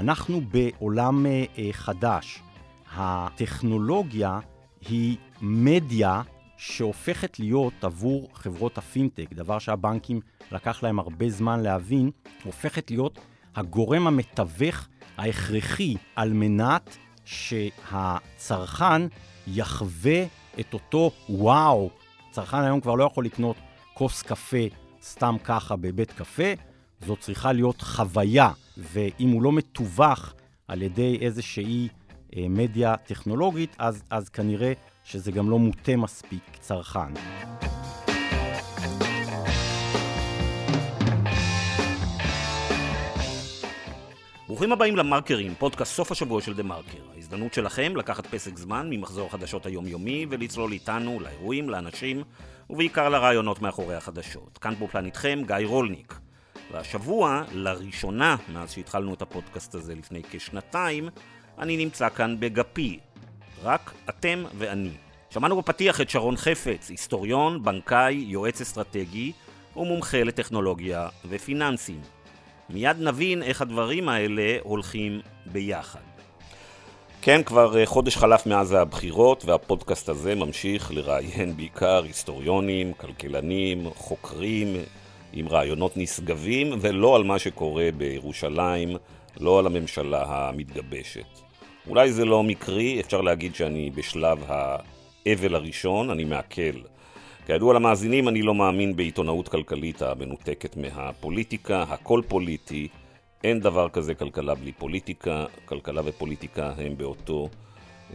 אנחנו בעולם אה, אה, חדש. הטכנולוגיה היא מדיה שהופכת להיות עבור חברות הפינטק, דבר שהבנקים לקח להם הרבה זמן להבין, הופכת להיות הגורם המתווך ההכרחי על מנת שהצרכן יחווה את אותו וואו. צרכן היום כבר לא יכול לקנות כוס קפה סתם ככה בבית קפה, זו צריכה להיות חוויה, ואם הוא לא מתווך על ידי איזושהי אה, מדיה טכנולוגית, אז, אז כנראה שזה גם לא מוטה מספיק צרכן. ברוכים הבאים למרקרים, פודקאסט סוף השבוע של דה מרקר. ההזדמנות שלכם לקחת פסק זמן ממחזור החדשות היומיומי ולצלול איתנו לאירועים, לאנשים ובעיקר לרעיונות מאחורי החדשות. כאן באופן איתכם גיא רולניק. והשבוע, לראשונה מאז שהתחלנו את הפודקאסט הזה לפני כשנתיים, אני נמצא כאן בגפי. רק אתם ואני. שמענו בפתיח את שרון חפץ, היסטוריון, בנקאי, יועץ אסטרטגי ומומחה לטכנולוגיה ופיננסים. מיד נבין איך הדברים האלה הולכים ביחד. כן, כבר אה, חודש חלף מאז הבחירות, והפודקאסט הזה ממשיך לראיין בעיקר היסטוריונים, כלכלנים, חוקרים, עם רעיונות נשגבים, ולא על מה שקורה בירושלים, לא על הממשלה המתגבשת. אולי זה לא מקרי, אפשר להגיד שאני בשלב האבל הראשון, אני מעכל. כידוע למאזינים, אני לא מאמין בעיתונאות כלכלית המנותקת מהפוליטיקה, הכל פוליטי, אין דבר כזה כלכלה בלי פוליטיקה, כלכלה ופוליטיקה הם באותו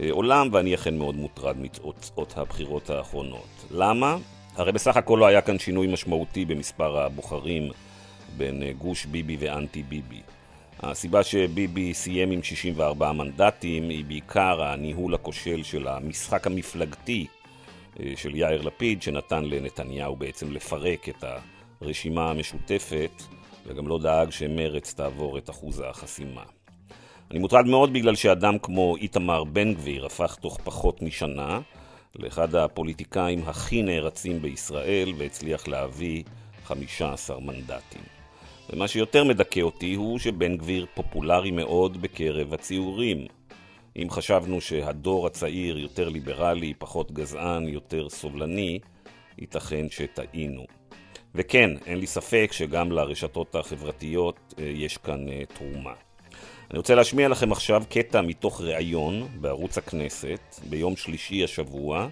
אה, עולם, ואני אכן מאוד מוטרד מתוצאות הבחירות האחרונות. למה? הרי בסך הכל לא היה כאן שינוי משמעותי במספר הבוחרים בין אה, גוש ביבי ואנטי ביבי. הסיבה שביבי סיים עם 64 מנדטים היא בעיקר הניהול הכושל של המשחק המפלגתי אה, של יאיר לפיד, שנתן לנתניהו בעצם לפרק את הרשימה המשותפת, וגם לא דאג שמרץ תעבור את אחוז החסימה. אני מוטרד מאוד בגלל שאדם כמו איתמר בן גביר הפך תוך פחות משנה לאחד הפוליטיקאים הכי נערצים בישראל והצליח להביא 15 מנדטים. ומה שיותר מדכא אותי הוא שבן גביר פופולרי מאוד בקרב הציורים. אם חשבנו שהדור הצעיר יותר ליברלי, פחות גזען, יותר סובלני, ייתכן שטעינו. וכן, אין לי ספק שגם לרשתות החברתיות אה, יש כאן אה, תרומה. אני רוצה להשמיע לכם עכשיו קטע מתוך ראיון בערוץ הכנסת ביום שלישי השבוע,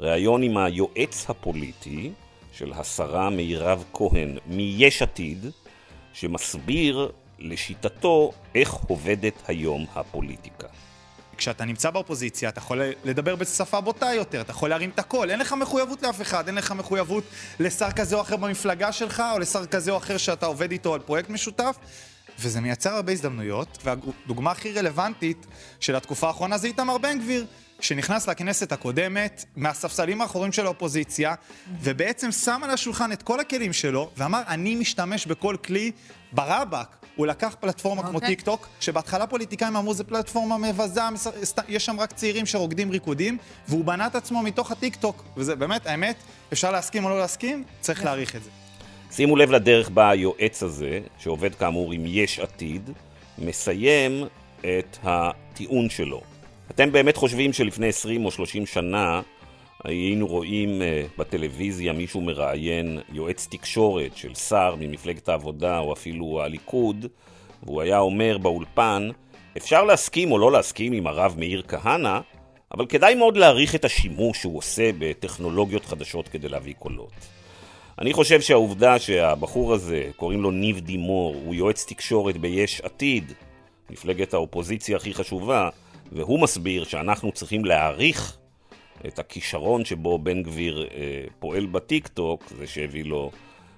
ראיון עם היועץ הפוליטי של השרה מירב כהן מיש עתיד, שמסביר לשיטתו איך עובדת היום הפוליטיקה. כשאתה נמצא באופוזיציה, אתה יכול לדבר בשפה בוטה יותר, אתה יכול להרים את הקול, אין לך מחויבות לאף אחד, אין לך מחויבות לשר כזה או אחר במפלגה שלך, או לשר כזה או אחר שאתה עובד איתו על פרויקט משותף, וזה מייצר הרבה הזדמנויות, והדוגמה הכי רלוונטית של התקופה האחרונה זה איתמר בן גביר, שנכנס לכנסת הקודמת מהספסלים האחוריים של האופוזיציה, ובעצם שם על השולחן את כל הכלים שלו, ואמר, אני משתמש בכל כלי ברבק. הוא לקח פלטפורמה okay. כמו אוקיי. טיק טוק, שבהתחלה פוליטיקאים אמרו זו פלטפורמה מבזה, יש שם רק צעירים שרוקדים ריקודים, והוא בנה את עצמו מתוך הטיק טוק. וזה באמת, האמת, אפשר להסכים או לא להסכים, צריך להעריך את זה. שימו לב לדרך בה היועץ הזה, שעובד כאמור עם יש עתיד, מסיים את הטיעון שלו. אתם באמת חושבים שלפני 20 או 30 שנה היינו רואים uh, בטלוויזיה מישהו מראיין יועץ תקשורת של שר ממפלגת העבודה או אפילו הליכוד, והוא היה אומר באולפן, אפשר להסכים או לא להסכים עם הרב מאיר כהנא, אבל כדאי מאוד להעריך את השימוש שהוא עושה בטכנולוגיות חדשות כדי להביא קולות. אני חושב שהעובדה שהבחור הזה, קוראים לו ניב דימור, הוא יועץ תקשורת ביש עתיד, מפלגת האופוזיציה הכי חשובה, והוא מסביר שאנחנו צריכים להעריך את הכישרון שבו בן גביר אה, פועל בטיק טוק, זה שהביא לו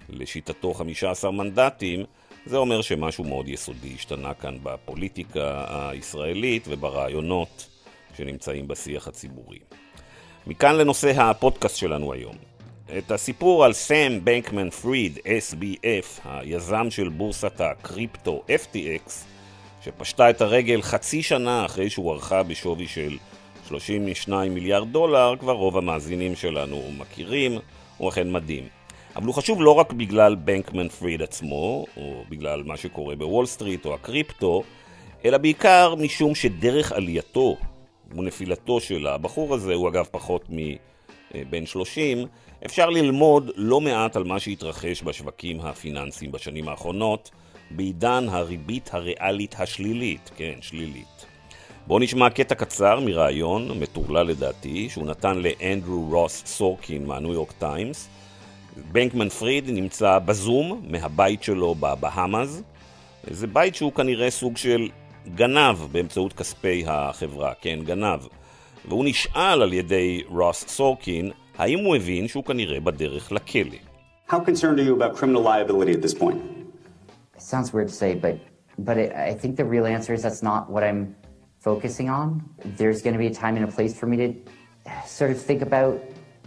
לשיטתו 15 מנדטים, זה אומר שמשהו מאוד יסודי השתנה כאן בפוליטיקה הישראלית וברעיונות שנמצאים בשיח הציבורי. מכאן לנושא הפודקאסט שלנו היום. את הסיפור על סאם בנקמן פריד, SBF, היזם של בורסת הקריפטו FTX, שפשטה את הרגל חצי שנה אחרי שהוערכה בשווי של 32 מיליארד דולר, כבר רוב המאזינים שלנו מכירים, הוא אכן מדהים. אבל הוא חשוב לא רק בגלל בנקמן פריד עצמו, או בגלל מה שקורה בוול סטריט או הקריפטו, אלא בעיקר משום שדרך עלייתו ונפילתו של הבחור הזה, הוא אגב פחות מבן 30, אפשר ללמוד לא מעט על מה שהתרחש בשווקים הפיננסיים בשנים האחרונות, בעידן הריבית הריאלית השלילית, כן, שלילית. בואו נשמע קטע קצר מראיון, מטורלל לדעתי, שהוא נתן לאנדרו רוס סורקין מהניו יורק טיימס. בנקמן פריד נמצא בזום, מהבית שלו בבהאמאז. זה בית שהוא כנראה סוג של גנב באמצעות כספי החברה, כן, גנב. והוא נשאל על ידי רוס סורקין, האם הוא הבין שהוא כנראה בדרך לכלא. How concerned are you about criminal liability at this point? It sounds weird to say, but but it, I think the real answer is that's not what I'm focusing on. There's going to be a time and a place for me to sort of think about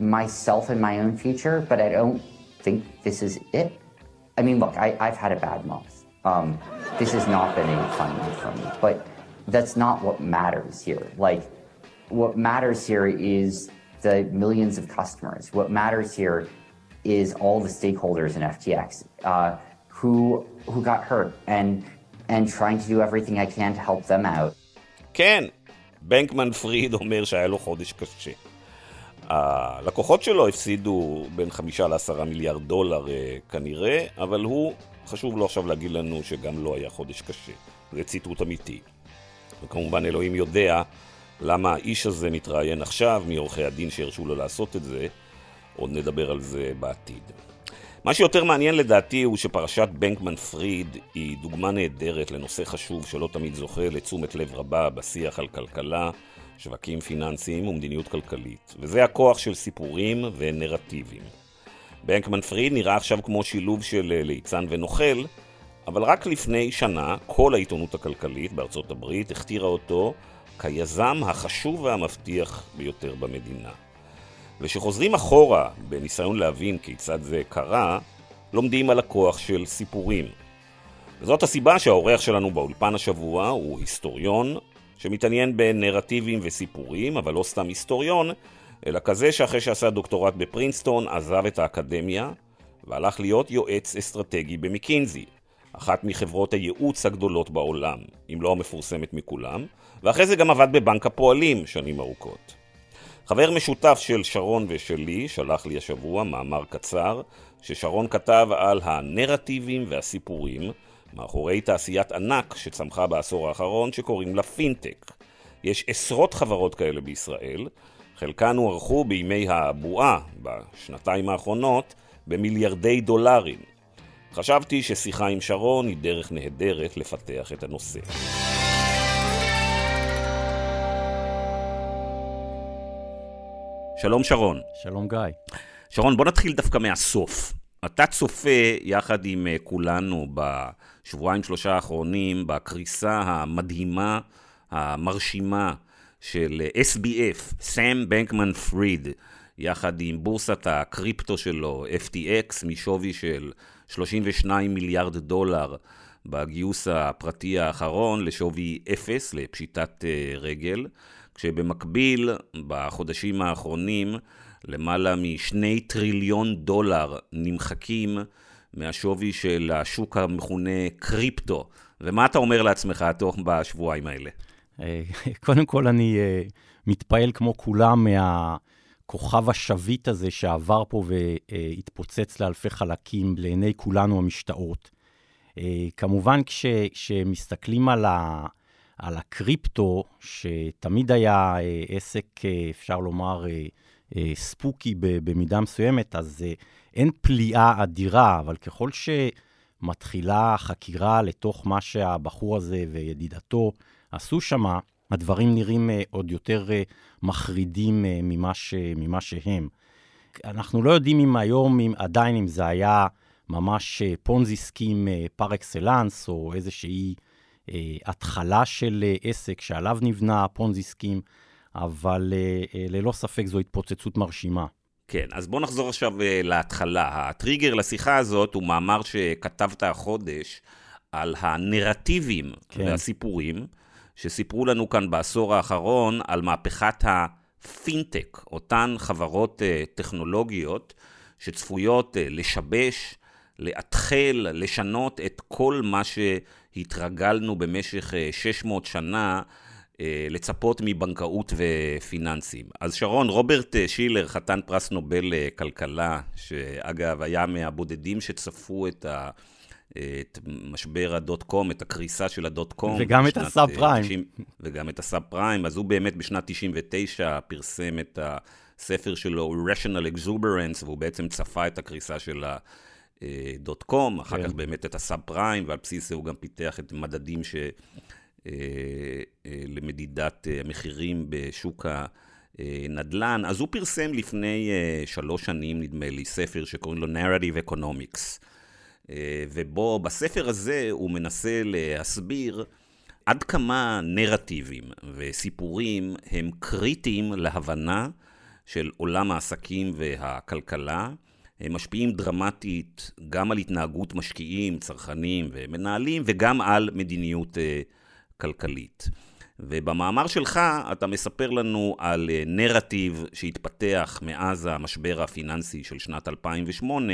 myself and my own future, but I don't think this is it. I mean, look, I, I've had a bad month. Um, this has not been a fun month for me, but that's not what matters here. Like, what matters here is the millions of customers. What matters here is all the stakeholders in FTX uh, who who got hurt and and trying to do everything I can to help them out. כן, בנקמן פריד אומר שהיה לו חודש קשה. הלקוחות שלו הפסידו בין חמישה לעשרה מיליארד דולר אה, כנראה, אבל הוא, חשוב לו עכשיו להגיד לנו שגם לא היה חודש קשה. זה ציטוט אמיתי. וכמובן אלוהים יודע למה האיש הזה מתראיין עכשיו מעורכי הדין שהרשו לו לעשות את זה, עוד נדבר על זה בעתיד. מה שיותר מעניין לדעתי הוא שפרשת בנקמן פריד היא דוגמה נהדרת לנושא חשוב שלא תמיד זוכה לתשומת לב רבה בשיח על כלכלה, שווקים פיננסיים ומדיניות כלכלית, וזה הכוח של סיפורים ונרטיבים. בנקמן פריד נראה עכשיו כמו שילוב של ליצן ונוכל, אבל רק לפני שנה כל העיתונות הכלכלית בארצות הברית הכתירה אותו כיזם החשוב והמבטיח ביותר במדינה. וכשחוזרים אחורה בניסיון להבין כיצד זה קרה, לומדים על הכוח של סיפורים. וזאת הסיבה שהאורח שלנו באולפן השבוע הוא היסטוריון שמתעניין בנרטיבים וסיפורים, אבל לא סתם היסטוריון, אלא כזה שאחרי שעשה דוקטורט בפרינסטון עזב את האקדמיה והלך להיות יועץ אסטרטגי במקינזי, אחת מחברות הייעוץ הגדולות בעולם, אם לא המפורסמת מכולם, ואחרי זה גם עבד בבנק הפועלים שנים ארוכות. חבר משותף של שרון ושלי שלח לי השבוע מאמר קצר ששרון כתב על הנרטיבים והסיפורים מאחורי תעשיית ענק שצמחה בעשור האחרון שקוראים לה פינטק. יש עשרות חברות כאלה בישראל, חלקן הוערכו בימי הבועה בשנתיים האחרונות במיליארדי דולרים. חשבתי ששיחה עם שרון היא דרך נהדרת לפתח את הנושא. שלום שרון. שלום גיא. שרון, בוא נתחיל דווקא מהסוף. אתה צופה יחד עם אה, כולנו בשבועיים שלושה האחרונים בקריסה המדהימה, המרשימה של אה, SBF, סאם בנקמן פריד, יחד עם בורסת הקריפטו שלו, FTX, משווי של 32 מיליארד דולר בגיוס הפרטי האחרון לשווי אפס, לפשיטת אה, רגל. כשבמקביל, בחודשים האחרונים, למעלה משני טריליון דולר נמחקים מהשווי של השוק המכונה קריפטו. ומה אתה אומר לעצמך תוך בשבועיים האלה? קודם כל, אני מתפעל כמו כולם מהכוכב השביט הזה שעבר פה והתפוצץ לאלפי חלקים לעיני כולנו המשתאות. כמובן, כשמסתכלים על ה... על הקריפטו, שתמיד היה אה, עסק, אה, אפשר לומר, אה, ספוקי במידה מסוימת, אז אין פליאה אדירה, אבל ככל שמתחילה חקירה לתוך מה שהבחור הזה וידידתו עשו שם, הדברים נראים עוד יותר מחרידים ממה, ש, ממה שהם. אנחנו לא יודעים אם היום, אם, עדיין אם זה היה ממש פונזי סקים פר אקסלנס, או איזושהי... uh, התחלה של uh, עסק שעליו נבנה פונזי סקים, אבל uh, ללא ספק זו התפוצצות מרשימה. כן, אז בוא נחזור עכשיו להתחלה. הטריגר לשיחה הזאת הוא מאמר שכתבת החודש על הנרטיבים כן. והסיפורים שסיפרו לנו כאן בעשור האחרון על מהפכת הפינטק, אותן חברות טכנולוגיות שצפויות לשבש לאתחל, לשנות את כל מה שהתרגלנו במשך 600 שנה לצפות מבנקאות ופיננסים. אז שרון, רוברט שילר, חתן פרס נובל לכלכלה, שאגב היה מהבודדים שצפו את ה... את משבר הדוט קום, את הקריסה של הדוט קום. וגם את הסאב פריים. וגם את הסאב פריים. אז הוא באמת בשנת 99 פרסם את הספר שלו, Rational Exuberance, והוא בעצם צפה את הקריסה של הדוט קום, אחר כן. כך באמת את הסאב פריים, ועל בסיס זה הוא גם פיתח את מדדים ש... אה, אה, למדידת המחירים אה, בשוק הנדל"ן. אז הוא פרסם לפני שלוש שנים, נדמה לי, ספר שקוראים לו Narrative Economics. ובו, בספר הזה, הוא מנסה להסביר עד כמה נרטיבים וסיפורים הם קריטיים להבנה של עולם העסקים והכלכלה. הם משפיעים דרמטית גם על התנהגות משקיעים, צרכנים ומנהלים, וגם על מדיניות כלכלית. ובמאמר שלך אתה מספר לנו על אה, נרטיב שהתפתח מאז המשבר הפיננסי של שנת 2008,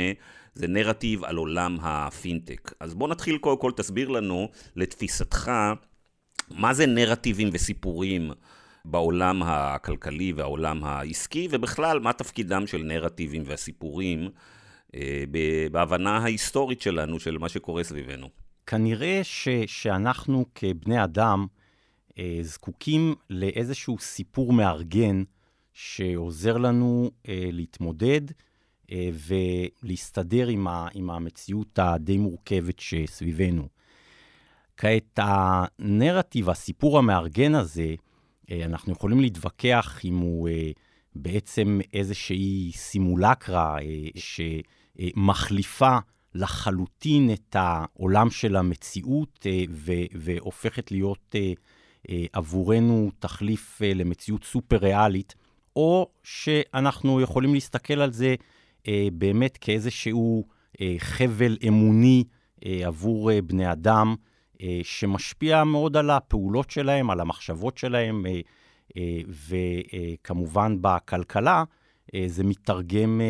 זה נרטיב על עולם הפינטק. אז בוא נתחיל קודם כל, תסביר לנו, לתפיסתך, מה זה נרטיבים וסיפורים בעולם הכלכלי והעולם העסקי, ובכלל, מה תפקידם של נרטיבים והסיפורים אה, בהבנה ההיסטורית שלנו, של מה שקורה סביבנו. כנראה ש, שאנחנו כבני אדם אה, זקוקים לאיזשהו סיפור מארגן שעוזר לנו אה, להתמודד אה, ולהסתדר עם, ה, עם המציאות הדי מורכבת שסביבנו. כעת, הנרטיב, הסיפור המארגן הזה, אנחנו יכולים להתווכח אם הוא אה, בעצם איזושהי סימולקרה אה, שמחליפה לחלוטין את העולם של המציאות אה, והופכת להיות אה, אה, עבורנו תחליף למציאות סופר ריאלית, או שאנחנו יכולים להסתכל על זה באמת כאיזשהו חבל אמוני עבור בני אדם, שמשפיע מאוד על הפעולות שלהם, על המחשבות שלהם, וכמובן בכלכלה, זה מתרגם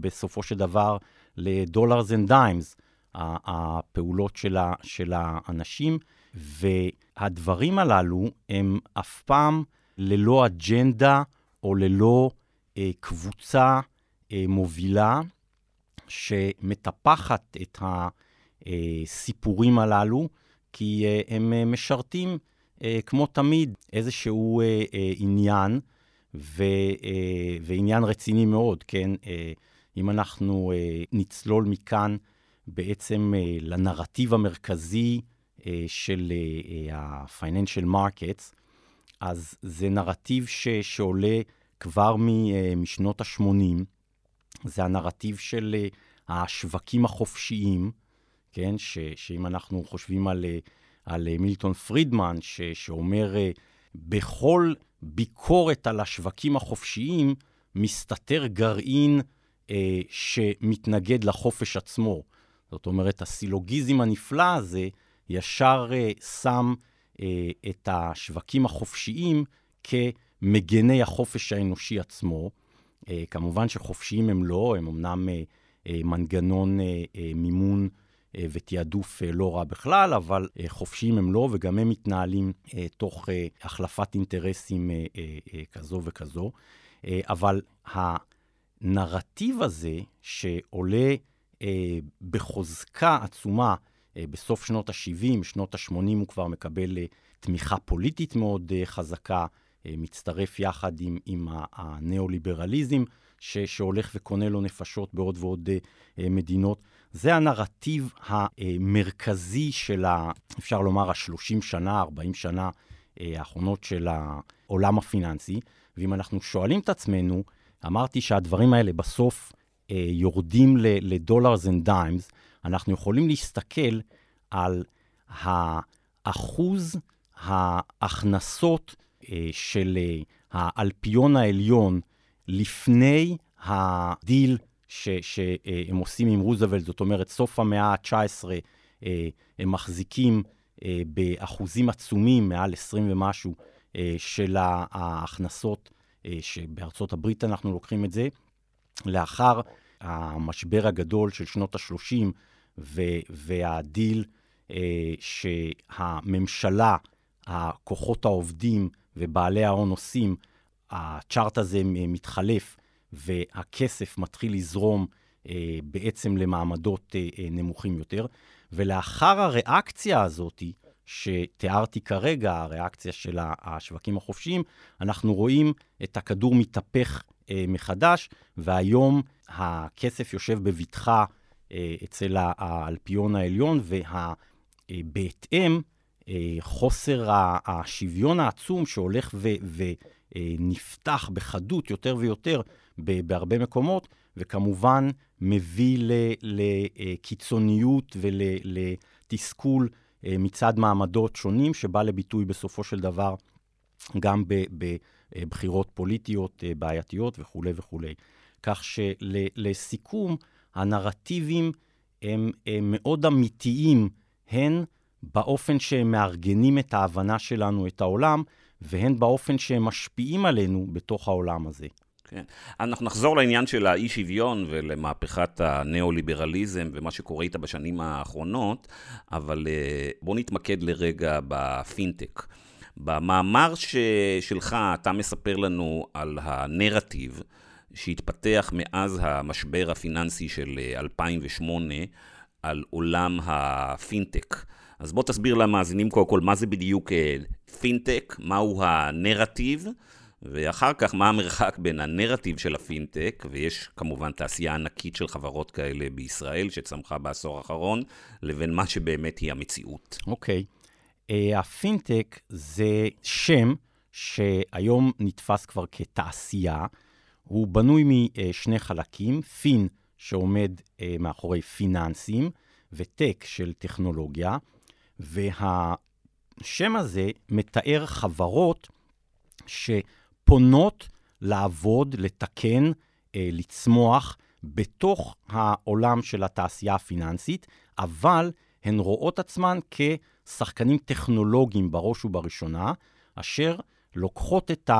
בסופו של דבר ל dollars and dimes, הפעולות של, ה, האנשים, והדברים הללו הם אף פעם ללא אג'נדה או ללא אה, קבוצה אה, מובילה שמטפחת את הסיפורים הללו, כי אה, הם אה, משרתים, אה, כמו תמיד, איזשהו עניין, ו, ועניין רציני מאוד, כן? אם אנחנו נצלול מכאן בעצם לנרטיב המרכזי של ה-financial markets, אז זה נרטיב ש, שעולה כבר משנות ה-80. זה הנרטיב של השווקים החופשיים, כן? ש, שאם אנחנו חושבים על, אה, על אה, מילטון פרידמן, ש, שאומר, אה, בכל ביקורת על השווקים החופשיים מסתתר גרעין אה, שמתנגד לחופש עצמו. זאת אומרת, הסילוגיזם הנפלא הזה ישר אה, שם אה, את השווקים החופשיים כמגני החופש האנושי עצמו. אה, כמובן שחופשיים הם לא, הם אמנם אה, אה, מנגנון אה, אה, מימון ותעדוף אה, לא רע בכלל, אבל אה, חופשיים הם לא, וגם הם מתנהלים אה, תוך אה, החלפת אינטרסים אה, אה, אה, כזו וכזו. אה, אבל הנרטיב הזה, שעולה אה, בחוזקה עצומה אה, בסוף שנות ה-70, שנות ה-80 הוא כבר מקבל אה, תמיכה פוליטית מאוד אה, חזקה, אה, מצטרף יחד עם, עם הניאו-ליברליזם, שהולך וקונה לו נפשות בעוד ועוד אה, אה, מדינות. זה הנרטיב המרכזי של, ה, אפשר לומר, ה-30 שנה, 40 שנה אה, האחרונות של העולם הפיננסי. ואם אנחנו שואלים את עצמנו, אמרתי שהדברים האלה בסוף אה, יורדים ל dollars and dimes, אנחנו יכולים להסתכל על האחוז ההכנסות אה, של האלפיון העליון לפני הדיל שהם עושים עם רוזוולט, זאת אומרת, סוף המאה ה-19, אה, הם מחזיקים אה, באחוזים עצומים, מעל 20 ומשהו, אה, של ההכנסות, שבארצות הברית אנחנו לוקחים את זה, לאחר המשבר הגדול של שנות ה-30 והדיל אה, שהממשלה, הכוחות העובדים ובעלי ההון עושים, הצ'ארט הזה מתחלף והכסף מתחיל לזרום אה, בעצם למעמדות אה, אה, נמוכים יותר. ולאחר הריאקציה הזאת, שתיארתי כרגע, הריאקציה של השווקים החופשיים, אנחנו רואים את הכדור מתהפך אה, מחדש, והיום הכסף יושב בבטחה אה, אצל האלפיון העליון, ובהתאם, אה, חוסר השוויון העצום שהולך ונפתח בחדות יותר ויותר בהרבה מקומות, וכמובן מביא לקיצוניות ולתסכול מצד מעמדות שונים, שבא לביטוי בסופו של דבר גם בבחירות פוליטיות בעייתיות וכולי וכולי. כך שלסיכום, הנרטיבים הם, הם מאוד אמיתיים, הן באופן שהם מארגנים את ההבנה שלנו את העולם, והן באופן שהם משפיעים עלינו בתוך העולם הזה. כן. אנחנו נחזור לעניין של האי-שוויון ולמהפכת הניאו-ליברליזם ומה שקורה איתה בשנים האחרונות, אבל אה, בואו נתמקד לרגע בפינטק. במאמר ש... שלך אתה מספר לנו על הנרטיב שהתפתח מאז המשבר הפיננסי של 2008 אה, על עולם הפינטק. אז בוא תסביר למאזינים קודם כל מה זה בדיוק אה, פינטק, מהו הנרטיב, ואחר כך מה המרחק בין הנרטיב של הפינטק, ויש כמובן תעשייה ענקית של חברות כאלה בישראל שצמחה בעשור האחרון, לבין מה שבאמת היא המציאות. אוקיי. Okay. Uh, הפינטק זה שם שהיום נתפס כבר כתעשייה. הוא בנוי משני חלקים, פין שעומד מאחורי פיננסים, וטק של טכנולוגיה, והשם הזה מתאר חברות שפונות לעבוד, לתקן, אה, לצמוח בתוך העולם של התעשייה הפיננסית, אבל הן רואות עצמן כשחקנים טכנולוגיים בראש ובראשונה, אשר לוקחות את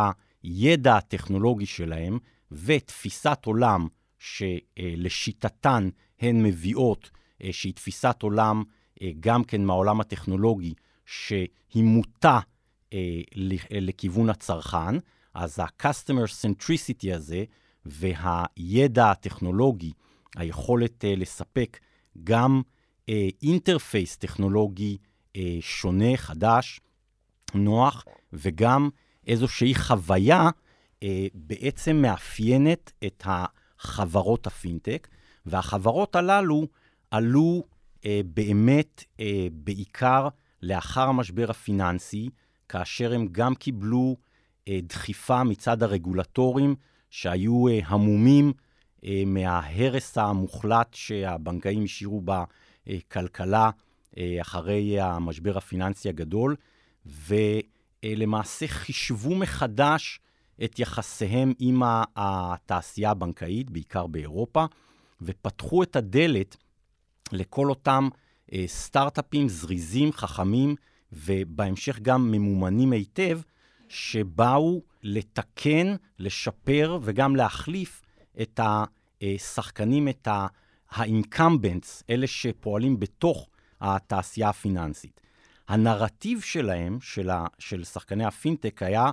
הידע הטכנולוגי שלהם ותפיסת עולם שלשיטתן הן מביאות, אה, שהיא תפיסת עולם אה, גם כן מהעולם הטכנולוגי, שהיא מוטה אה, לכיוון הצרכן, אז ה-customer centricity הזה והידע הטכנולוגי, היכולת אה, לספק גם interface טכנולוגי שונה, חדש, נוח, וגם איזושהי חוויה בעצם מאפיינת את החברות הפינטק, והחברות הללו עלו אה, באמת אה, בעיקר לאחר המשבר הפיננסי, כאשר הם גם קיבלו אה, דחיפה מצד הרגולטורים שהיו אה, המומים אה, מההרס המוחלט שהבנקאים השאירו בכלכלה אה, אחרי המשבר הפיננסי הגדול, ולמעשה חישבו מחדש את יחסיהם עם התעשייה הבנקאית, בעיקר באירופה, ופתחו את הדלת לכל אותם אה, סטארט-אפים זריזים, חכמים, ובהמשך גם ממומנים היטב, שבאו לתקן, לשפר וגם להחליף את השחקנים, את ה-incumbents, אלה שפועלים בתוך התעשייה הפיננסית. הנרטיב שלהם, של, ה, של שחקני הפינטק, היה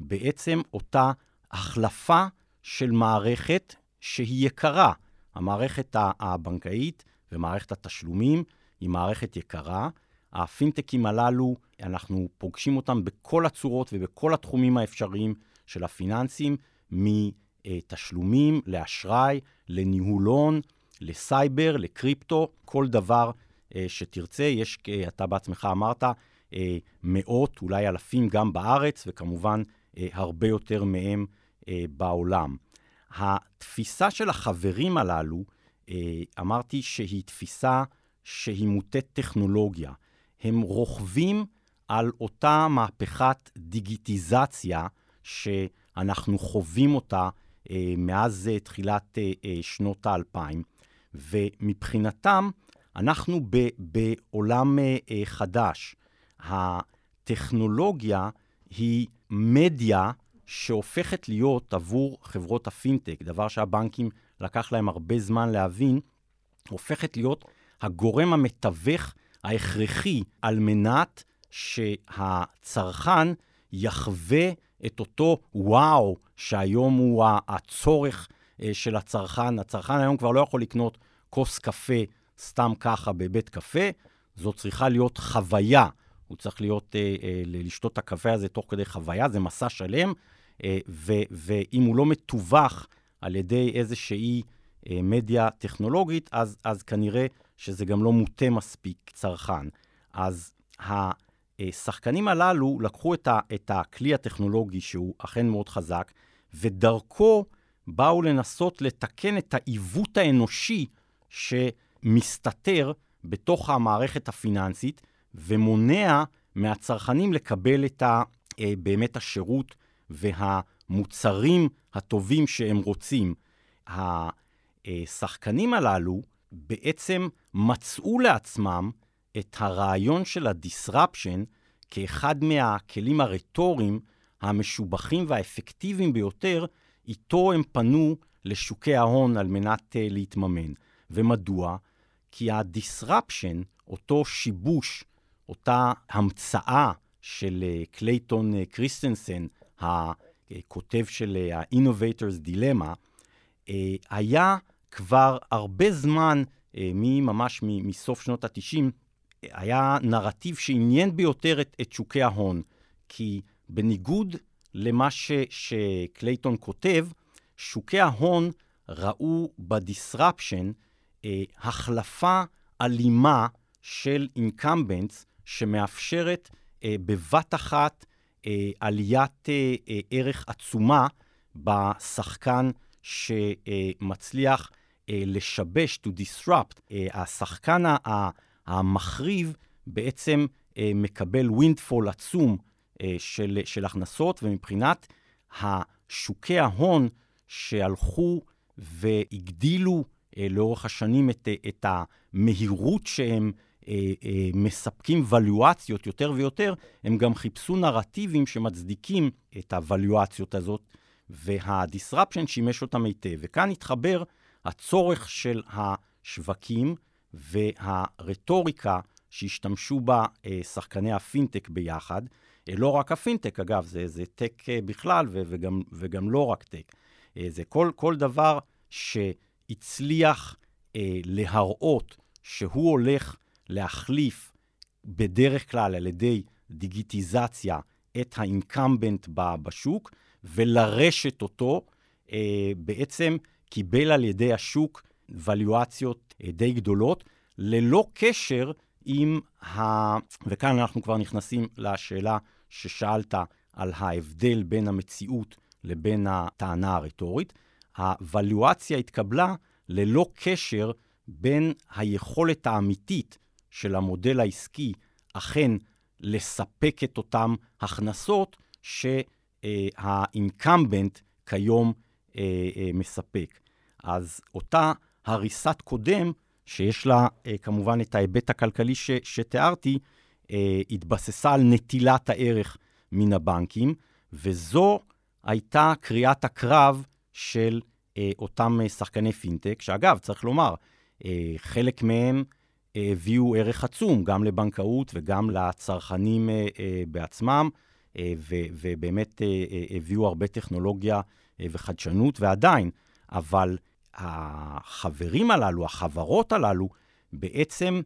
בעצם אותה החלפה של מערכת שהיא יקרה. המערכת הבנקאית ומערכת התשלומים היא מערכת יקרה. הפינטקים הללו, אנחנו פוגשים אותם בכל הצורות ובכל התחומים האפשריים של הפיננסים, מתשלומים לאשראי, לניהול הון, לסייבר, לקריפטו, כל דבר אה, שתרצה. יש, אה, אתה בעצמך אמרת, אה, מאות, אולי אלפים גם בארץ, וכמובן הרבה יותר מהם בעולם. התפיסה של החברים הללו, אמרתי שהיא תפיסה שהיא מוטית טכנולוגיה. הם רוכבים על אותה מהפכת דיגיטיזציה שאנחנו חווים אותה אה, מאז אה, תחילת אה, אה, שנות האלפיים, ומבחינתם אנחנו ב, בעולם אה, אה, חדש. הטכנולוגיה היא מדיה שהופכת להיות עבור חברות הפינטק, דבר שהבנקים לקח להם הרבה זמן להבין, הופכת להיות הגורם המתווך ההכרחי על מנת שהצרכן יחווה את אותו וואו שהיום הוא הצורך אה, של הצרכן. הצרכן היום כבר לא יכול לקנות כוס קפה סתם ככה בבית קפה, זו צריכה להיות חוויה. הוא צריך להיות, אה, אה, לשתות את הקפה הזה תוך כדי חוויה, זה מסע שלם, ואם הוא לא מתווך על ידי איזושהי אה, מדיה טכנולוגית, אז, אז כנראה שזה גם לא מוטה מספיק צרכן. אז השחקנים הללו לקחו את, ה, את הכלי הטכנולוגי, שהוא אכן מאוד חזק, ודרכו באו לנסות לתקן את העיוות האנושי שמסתתר בתוך המערכת הפיננסית, ומונע מהצרכנים לקבל את ה, אה, באמת השירות והמוצרים הטובים שהם רוצים. השחקנים הללו בעצם מצאו לעצמם את הרעיון של ה-disruption כאחד מהכלים הרטוריים המשובחים והאפקטיביים ביותר, איתו הם פנו לשוקי ההון על מנת uh, להתממן. ומדוע? כי ה-disruption, אותו שיבוש, אותה המצאה של uh, קלייטון uh, קריסטנסן, הכותב של ה-Innovator's Dilemma, uh, היה כבר הרבה זמן, uh, ממש מסוף שנות ה-90, היה נרטיב שעניין ביותר את, את שוקי ההון, כי בניגוד למה ש, שקלייטון כותב, שוקי ההון ראו בדיסרפשן אה, החלפה אלימה של אינקמבנטס שמאפשרת אה, בבת אחת אה, עליית אה, אה, ערך עצומה בשחקן שמצליח אה, לשבש, to disrupt. אה, השחקן המחריב בעצם אה, מקבל windfall עצום אה, של, של הכנסות, ומבחינת שוקי ההון שהלכו והגדילו אה, לאורך השנים את, את המהירות שהם אה, אה, מספקים ולואציות יותר ויותר, הם גם חיפשו נרטיבים שמצדיקים את הוולואציות הזאת, וה-disruption שימש אותם היטב. וכאן התחבר הצורך של השווקים והרטוריקה שהשתמשו בה אה, שחקני הפינטק ביחד. אה, לא רק הפינטק, אגב, זה, זה tech אה, בכלל וגם, וגם לא רק tech. זה כל, כל דבר שהצליח להראות שהוא הולך להחליף בדרך כלל על ידי דיגיטיזציה את ה incumbent בשוק ולרשת אותו, בעצם קיבל על ידי השוק ולואציות אה, די גדולות, ללא קשר עם ה... וכאן אנחנו כבר נכנסים לשאלה ששאלת על ההבדל בין המציאות לבין הטענה הרטורית. הוולואציה התקבלה ללא קשר בין היכולת האמיתית של המודל העסקי אכן לספק את אותן הכנסות שהאינקמבנט כיום אה, אה, מספק. אז אותה הריסת קודם, שיש לה אה, כמובן את ההיבט הכלכלי ש, שתיארתי, התבססה על נטילת הערך מן הבנקים, וזו הייתה קריאת הקרב של אותם שחקני פינטק, שאגב, צריך לומר, חלק מהם הביאו ערך עצום, גם לבנקאות וגם לצרכנים אה, אה, בעצמם, אה, ובאמת הביאו הרבה טכנולוגיה וחדשנות, ועדיין, אבל החברים הללו, החברות הללו, בעצם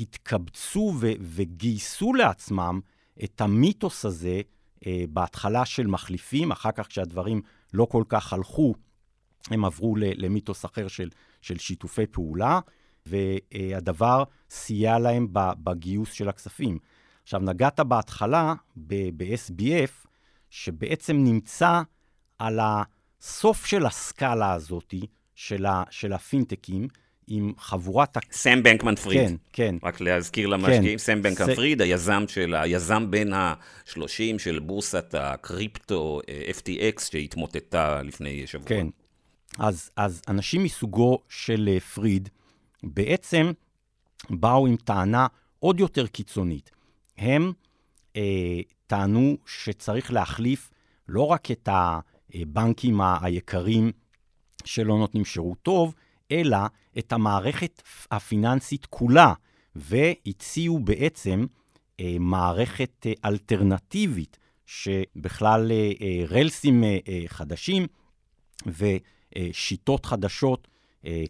התקבצו וגייסו לעצמם את המיתוס הזה בהתחלה של מחליפים, אחר כך כשהדברים לא כל כך הלכו, הם עברו למיתוס אחר של, של שיתופי פעולה, והדבר סייע להם בגיוס של הכספים. עכשיו, נגעת בהתחלה ב-SBF, שבעצם נמצא על. הסוף של הסקאלה הזאת, של, ה, של הפינטקים, עם חבורת... סם בנקמן פריד. כן, כן. רק להזכיר למשקיעים, כן. סם בנקמן ס... פריד, היזם, של, היזם בין ה-30 של בורסת הקריפטו אה, FTX שהתמוטטה לפני שבוע. כן. אז, אז אנשים מסוגו של אה, פריד בעצם באו עם טענה עוד יותר קיצונית. הם אה, טענו שצריך להחליף לא רק את. הבנקים היקרים שלא נותנים שירות טוב, אלא את המערכת הפיננסית כולה, והציעו בעצם אה, מערכת אה, אלטרנטיבית, שבכלל אה, אה, רלסים אה, אה, חדשים ושיטות חדשות,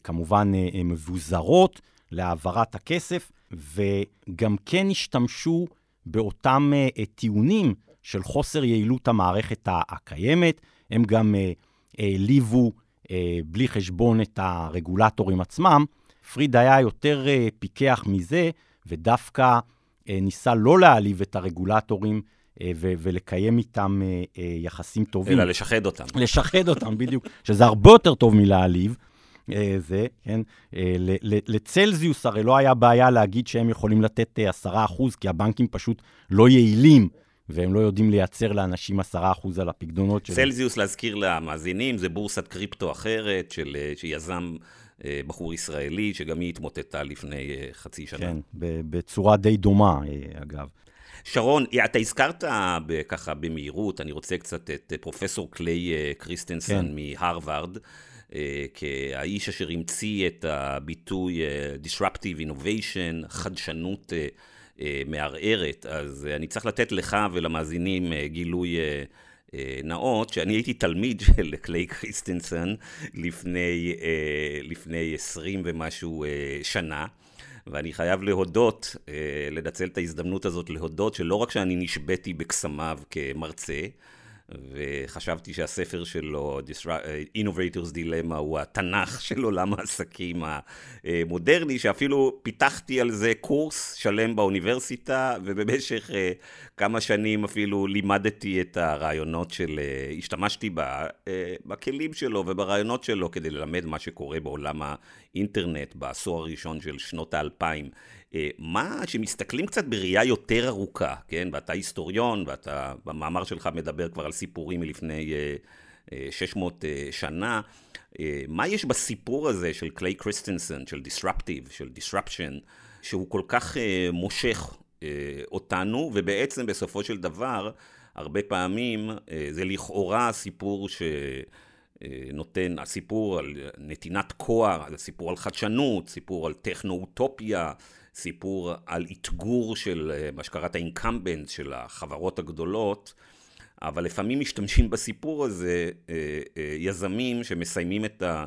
כמובן אה, אה, מבוזרות להעברת הכסף, וגם כן השתמשו באותם אה, אה, טיעונים של חוסר יעילות המערכת הקיימת. הם גם אה, העליבו אה, בלי חשבון את הרגולטורים עצמם. פריד היה יותר אה, פיקח מזה, ודווקא אה, ניסה לא להעליב את הרגולטורים אה, ו- ולקיים איתם אה, אה, יחסים טובים. אלא לשחד אותם. לשחד אותם, בדיוק, שזה הרבה יותר טוב מלהעליב. אה, זה, כן? אה, לצלזיוס הרי לא היה בעיה להגיד שהם יכולים לתת אה, 10%, כי הבנקים פשוט לא יעילים, והם לא יודעים לייצר לאנשים 10% על הפקדונות שלהם. צלזיוס, להזכיר למאזינים, זה בורסת קריפטו אחרת של, אה, שיזם אה, בחור ישראלי, שגם היא התמוטטה לפני אה, חצי שנה. כן, בצורה די דומה, אה, אגב. שרון, אתה הזכרת ככה במהירות, אני רוצה קצת את אה, פרופסור קליי אה, קריסטנסון כן. מהרווארד, אה, כאיש אשר המציא את הביטוי אה, Disruptive Innovation, חדשנות אה, מערערת. אז אני צריך לתת לך ולמאזינים גילוי נאות, שאני הייתי תלמיד של קליי קריסטנסון לפני, לפני 20 ומשהו שנה. ואני חייב להודות, לנצל את ההזדמנות הזאת להודות שלא רק שאני נשבתי בקסמיו כמרצה, וחשבתי שהספר שלו, Disru- Innovators Dilemma, הוא התנ"ך של עולם העסקים המודרני, שאפילו פיתחתי על זה קורס שלם באוניברסיטה, ובמשך אה, כמה שנים אפילו לימדתי את הרעיונות של, אה, השתמשתי אה, בכלים שלו וברעיונות שלו כדי ללמד מה שקורה בעולם האינטרנט בעשור הראשון של שנות האלפיים. אה, מה, שמסתכלים קצת בראייה יותר ארוכה, כן? ואתה היסטוריון, ואתה במאמר שלך מדבר כבר על סיפורים מלפני אה, אה, 600 אה, שנה. מה יש בסיפור הזה של קליי קריסטנסון, של disruptive, של disruption, שהוא כל כך מושך אותנו, ובעצם בסופו של דבר, הרבה פעמים זה לכאורה סיפור ש... נותן, הסיפור על נתינת כוח, הסיפור על חדשנות, סיפור על טכנו-אוטופיה, סיפור על אתגור של אה, מה שקראת אינקמבנט של החברות הגדולות, אבל לפעמים משתמשים בסיפור הזה אה, אה, יזמים שמסיימים את, ה,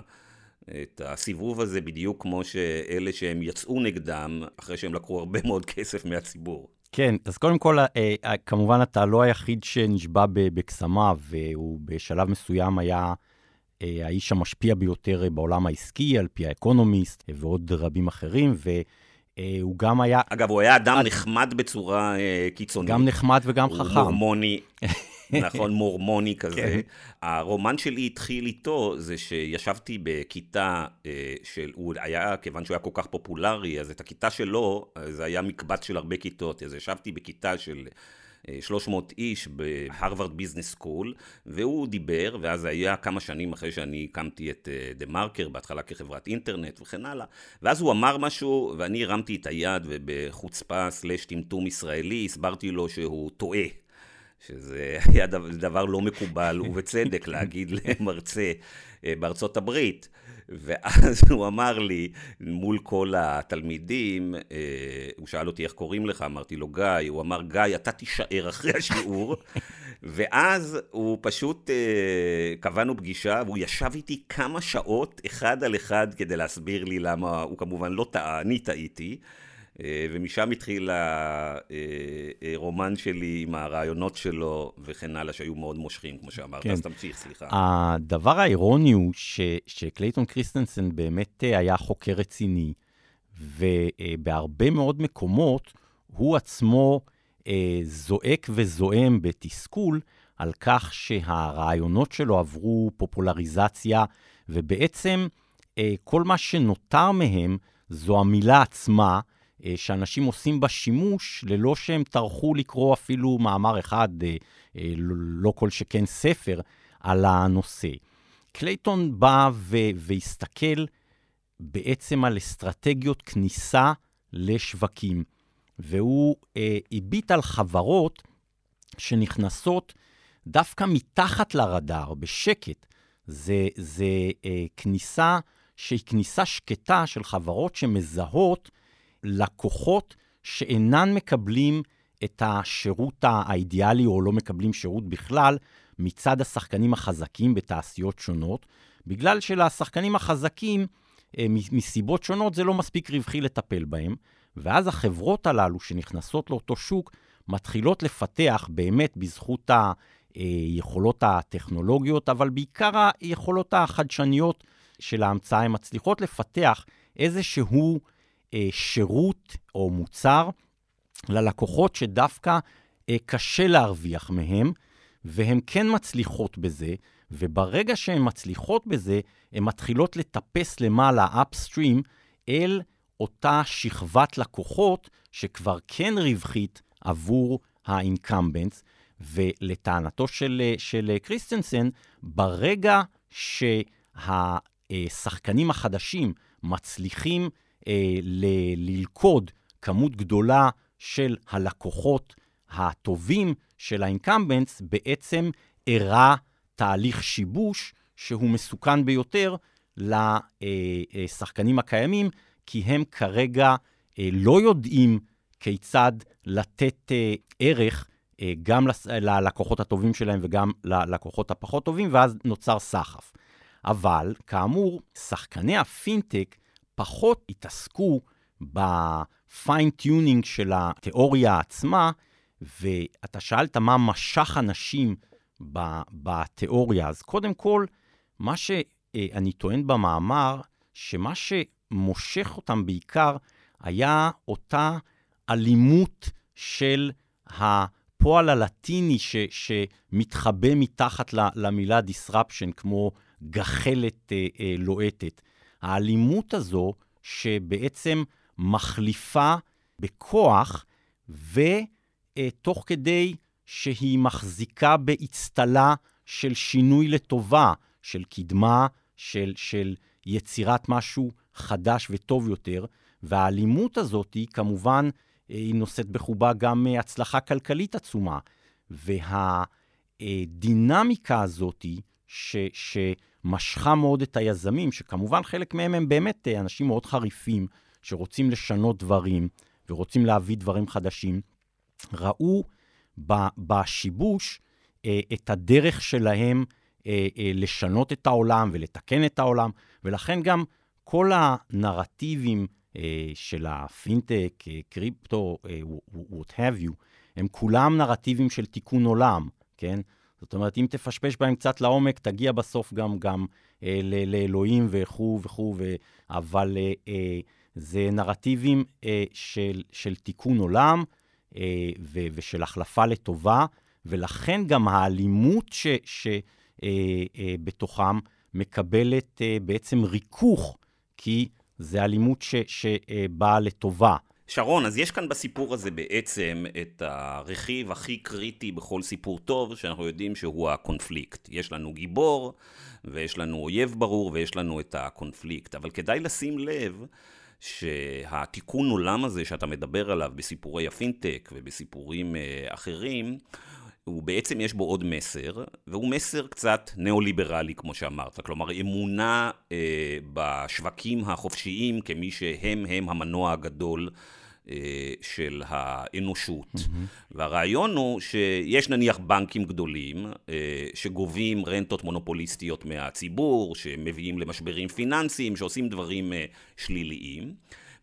את הסיבוב הזה בדיוק כמו שאלה שהם יצאו נגדם, אחרי שהם לקחו הרבה מאוד כסף מהציבור. כן, אז קודם כל, כמובן אתה לא היחיד שנשבע בקסמיו, והוא בשלב מסוים היה האיש המשפיע ביותר בעולם העסקי, על פי האקונומיסט ועוד רבים אחרים, והוא גם היה אגב, הוא היה אדם נחמד בצורה אה, קיצונית. גם נחמד וגם הוא חכם. מורמוני, נכון, מורמוני כזה. כן. הרומן שלי התחיל איתו, זה שישבתי בכיתה אה, של, הוא היה, כיוון שהוא היה כל כך פופולרי, אז את הכיתה שלו, אה, זה היה מקבץ של הרבה כיתות. אז ישבתי בכיתה של... אה, 300 איש בהרווארד ביזנס סקול, והוא דיבר, ואז היה כמה שנים אחרי שאני הקמתי את אה, דה מרקר, בהתחלה כחברת אינטרנט וכן הלאה, ואז הוא אמר משהו, ואני הרמתי את היד, ובחוצפה סלש טמטום ישראלי, הסברתי לו שהוא טועה. שזה היה דבר לא מקובל, ובצדק, להגיד למרצה אה, בארצות הברית. ואז הוא אמר לי, מול כל התלמידים, אה, הוא שאל אותי איך קוראים לך, אמרתי לו גיא, הוא אמר, גיא, אתה תישאר אחרי השיעור. ואז הוא פשוט, אה, קבענו פגישה, והוא ישב איתי כמה שעות, אחד על אחד, כדי להסביר לי למה, הוא כמובן לא טעה, אני טעיתי. אה, ומשם התחיל הרומן שלי עם הרעיונות שלו וכן הלאה, שהיו מאוד מושכים, כמו שאמרת. כן. אז תמשיך, סליחה. הדבר האירוני הוא ש, שקלייטון קריסטנסן באמת אה, היה חוקר רציני, ובהרבה מאוד מקומות הוא עצמו אה, זועק וזועם בתסכול על כך שהרעיונות שלו עברו פופולריזציה, ובעצם אה, כל מה שנותר מהם זו המילה עצמה, אה, שאנשים עושים בה שימוש ללא שהם טרחו לקרוא אפילו מאמר אחד, אה, אה, לא כל שכן ספר, על הנושא. קלייטון בא ו- והסתכל בעצם על אסטרטגיות כניסה לשווקים, והוא אה, הביט על חברות שנכנסות דווקא מתחת לרדאר, בשקט. זה, זה אה, כניסה שהיא כניסה שקטה של חברות שמזהות לקוחות שאינן מקבלים את השירות האידיאלי או לא מקבלים שירות בכלל מצד השחקנים החזקים בתעשיות שונות, בגלל שלשחקנים החזקים, אה, מסיבות שונות, זה לא מספיק רווחי לטפל בהם, ואז החברות הללו שנכנסות לאותו שוק מתחילות לפתח באמת בזכות היכולות הטכנולוגיות, אבל בעיקר היכולות החדשניות של ההמצאה, הן מצליחות לפתח איזשהו אה, שירות או מוצר ללקוחות שדווקא אה, קשה להרוויח מהם, והן כן מצליחות בזה, וברגע שהן מצליחות בזה, הן מתחילות לטפס למעלה, upstream, אל אותה שכבת לקוחות שכבר כן רווחית עבור ה-incumbents, ולטענתו של, של קריסטנסן, ברגע שהשחקנים החדשים מצליחים אה, ל- ללכוד כמות גדולה של הלקוחות הטובים של ה-incumbents, בעצם אירע תהליך שיבוש שהוא מסוכן ביותר לשחקנים הקיימים, כי הם כרגע אה, לא יודעים כיצד לתת אה, ערך אה, גם ללקוחות הטובים שלהם וגם ללקוחות הפחות טובים, ואז נוצר סחף. אבל, כאמור, שחקני הפינטק פחות התעסקו ב fine-tuning של התיאוריה עצמה, ואתה שאלת מה משך אנשים בתיאוריה. אז קודם כל, מה שאני טוען במאמר, שמה שמושך אותם בעיקר היה אותה אלימות של הפועל הלטיני ש, שמתחבא מתחת למילה disruption, כמו גחלת אה, אה, לוהטת. האלימות הזו שבעצם מחליפה בכוח, ותוך כדי שהיא מחזיקה באצטלה של שינוי לטובה, של קדמה, של, של יצירת משהו חדש וטוב יותר, והאלימות הזאת היא כמובן, היא נושאת בחובה גם הצלחה כלכלית עצומה. והדינמיקה הזאת, ש, שמשכה מאוד את היזמים, שכמובן חלק מהם הם באמת אנשים מאוד חריפים, שרוצים לשנות דברים ורוצים להביא דברים חדשים, ראו בשיבוש אה, את הדרך שלהם אה, אה, לשנות את העולם ולתקן את העולם, ולכן גם כל הנרטיבים של הפינטק, קריפטו, what have you, הם כולם נרטיבים של תיקון עולם, כן? זאת אומרת, אם תפשפש בהם קצת לעומק, תגיע בסוף גם, גם אה, לאלוהים וכו' וכו', ו... אבל אה, אה, זה נרטיבים אה, של, של תיקון עולם, אה, ו- ושל החלפה לטובה, ולכן גם האלימות שבתוכם אה, מקבלת בעצם ריכוך, כי זה אלימות שבאה לטובה. שרון, אז יש כאן בסיפור הזה בעצם את הרכיב הכי קריטי בכל סיפור טוב, שאנחנו יודעים שהוא הקונפליקט. יש לנו גיבור, ויש לנו אויב ברור, ויש לנו את הקונפליקט. אבל כדאי לשים לב שהתיקון עולם הזה שאתה מדבר עליו בסיפורי הפינטק ובסיפורים אה, אחרים, הוא בעצם יש בו עוד מסר, והוא מסר קצת ניאו-ליברלי, כמו שאמרת. כלומר, אמונה אה, בשווקים החופשיים כמי שהם הם המנוע הגדול אה, של האנושות. Mm-hmm. והרעיון הוא שיש נניח בנקים גדולים אה, שגובים רנטות מונופוליסטיות מהציבור, שמביאים למשברים פיננסיים, שעושים דברים אה, שליליים,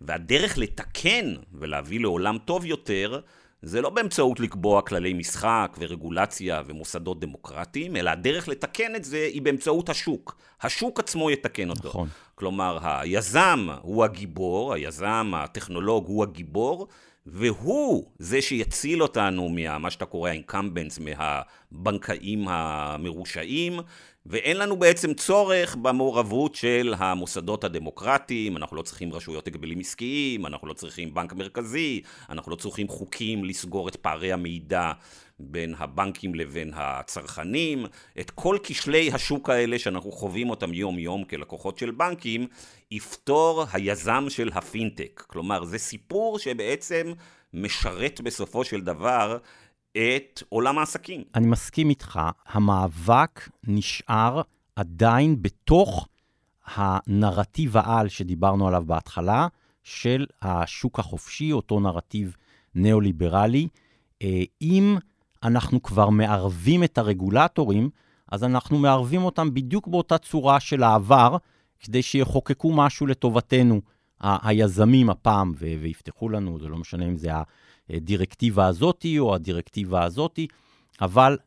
והדרך לתקן ולהביא לעולם טוב יותר זה לא באמצעות לקבוע כללי משחק ורגולציה ומוסדות דמוקרטיים, אלא הדרך לתקן את זה היא באמצעות השוק. השוק עצמו יתקן אותו. נכון. כלומר, היזם הוא הגיבור, היזם, הטכנולוג הוא הגיבור, והוא זה שיציל אותנו ממה שאתה קורא האינקמבנס, מהבנקאים המרושעים, ואין לנו בעצם צורך במעורבות של המוסדות הדמוקרטיים, אנחנו לא צריכים רשויות הגבלים עסקיים, אנחנו לא צריכים בנק מרכזי, אנחנו לא צריכים חוקים לסגור את פערי המידע בין הבנקים לבין הצרכנים, את כל כשלי השוק האלה שאנחנו חווים אותם יום-יום כלקוחות של בנקים, יפתור היזם של הפינטק. כלומר, זה סיפור שבעצם משרת בסופו של דבר את עולם העסקים. אני מסכים איתך, המאבק נשאר עדיין בתוך הנרטיב העל שדיברנו עליו בהתחלה, של השוק החופשי, אותו נרטיב ניאו-ליברלי. אה, אם אנחנו כבר מערבים את הרגולטורים, אז אנחנו מערבים אותם בדיוק באותה צורה של העבר, כדי שיחוקקו משהו לטובתנו. היזמים הפעם, ויפתחו לנו, זה לא משנה אם זה הדירקטיבה הזאתי או הדירקטיבה הזאתי, אבל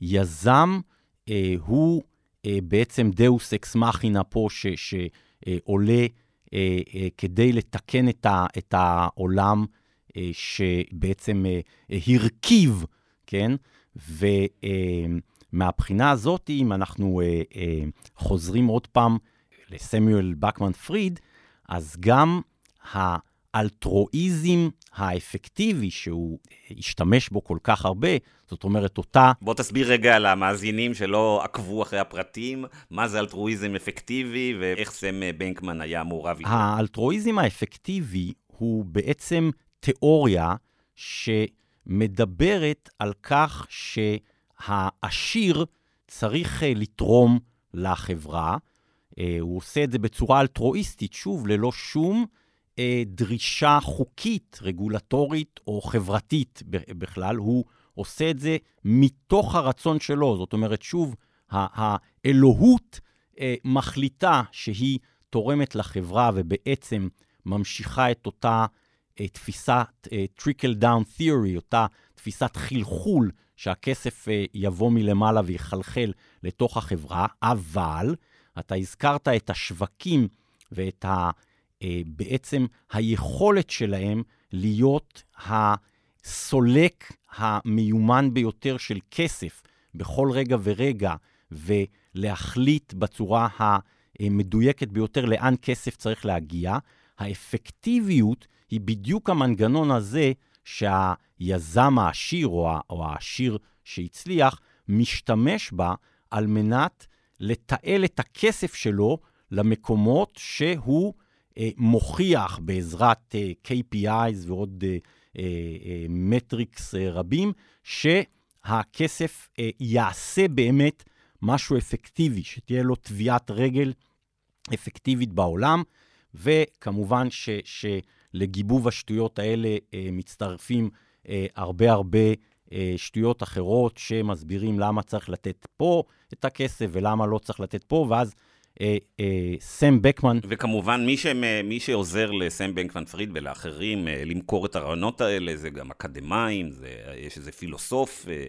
היזם אה, הוא אה, בעצם דאוס אקס מכינה פה, שעולה אה, אה, אה, כדי לתקן את, ה- את העולם אה, שבעצם אה, הרכיב, כן? ומהבחינה אה, הזאת, אם אנחנו אה, אה, חוזרים עוד פעם לסמואל בקמן פריד, אז גם האלטרואיזם האפקטיבי שהוא השתמש בו כל כך הרבה, זאת אומרת, אותה... בוא תסביר רגע למאזינים שלא עקבו אחרי הפרטים, מה זה אלטרואיזם אפקטיבי ואיך סם בנקמן היה מעורב איתו. האלטרואיזם האפקטיבי הוא בעצם תיאוריה שמדברת על כך שהעשיר צריך אה, לתרום לחברה. אה, הוא עושה את זה בצורה אלטרואיסטית, שוב, ללא שום אה, דרישה חוקית, רגולטורית או חברתית בכלל. הוא עושה את זה מתוך הרצון שלו. זאת אומרת, שוב, האלוהות מחליטה שהיא תורמת לחברה ובעצם ממשיכה את אותה תפיסת trickle-down theory, אותה תפיסת חלחול, שהכסף יבוא מלמעלה ויחלחל לתוך החברה, אבל אתה הזכרת את השווקים ואת ה, בעצם היכולת שלהם להיות הסולק המיומן ביותר של כסף בכל רגע ורגע, ולהחליט בצורה המדויקת ביותר לאן כסף צריך להגיע. האפקטיביות היא בדיוק המנגנון הזה שהיזם העשיר או העשיר שהצליח משתמש בה על מנת לתעל את הכסף שלו למקומות שהוא אה, מוכיח בעזרת אה, KPIs ועוד אה, אה, אה, מטריקס אה, רבים, שהכסף אה, יעשה באמת משהו אפקטיבי, שתהיה לו טביעת רגל אפקטיבית בעולם, וכמובן ש... ש לגיבוב השטויות האלה אה, מצטרפים אה, הרבה הרבה אה, שטויות אחרות שמסבירים למה צריך לתת פה את הכסף ולמה לא צריך לתת פה, ואז אה, אה, סם בקמן... וכמובן, מי, שמ, מי שעוזר לסם בנקמן פריד ולאחרים אה, למכור את הרעיונות האלה, זה גם אקדמאים, זה, יש איזה פילוסוף אה,